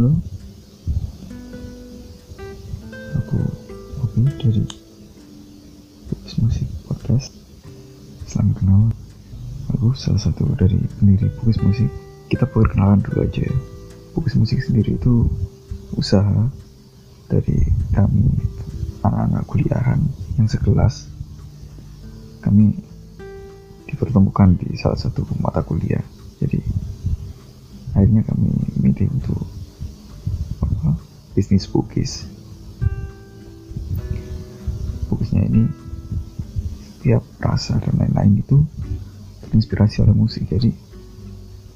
Halo? Aku Obi dari Bukis Musik Podcast. Selamat kenal. Aku salah satu dari pendiri Bukis Musik. Kita perkenalan dulu aja ya. Musik sendiri itu usaha dari kami anak-anak kuliahan yang sekelas. Kami dipertemukan di salah satu mata kuliah. Jadi akhirnya kami milih untuk bisnis bukis bukisnya ini setiap rasa dan lain-lain itu terinspirasi oleh musik. Jadi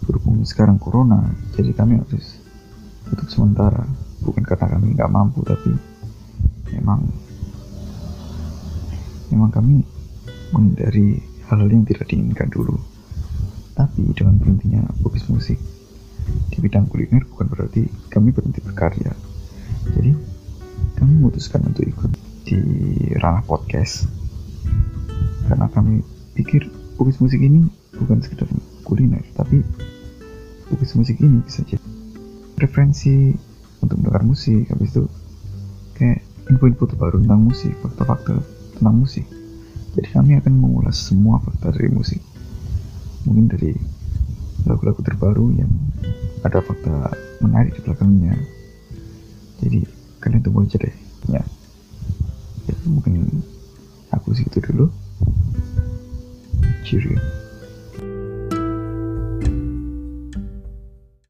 berhubung sekarang corona jadi kami harus tutup sementara. Bukan karena kami nggak mampu tapi memang memang kami menghindari hal-hal yang tidak diinginkan dulu. Tapi dengan berhentinya bukis musik di bidang kuliner bukan berarti kami berhenti berkarya memutuskan untuk ikut di ranah podcast. Karena kami pikir bukis musik ini bukan sekedar kuliner tapi bukis musik ini bisa jadi referensi untuk mendengar musik. Habis itu kayak info-info terbaru tentang musik fakta-fakta tentang musik. Jadi kami akan mengulas semua fakta dari musik. Mungkin dari lagu-lagu terbaru yang ada fakta menarik di belakangnya. Jadi kalian tunggu aja deh ya, ya mungkin aku segitu dulu. Cheerio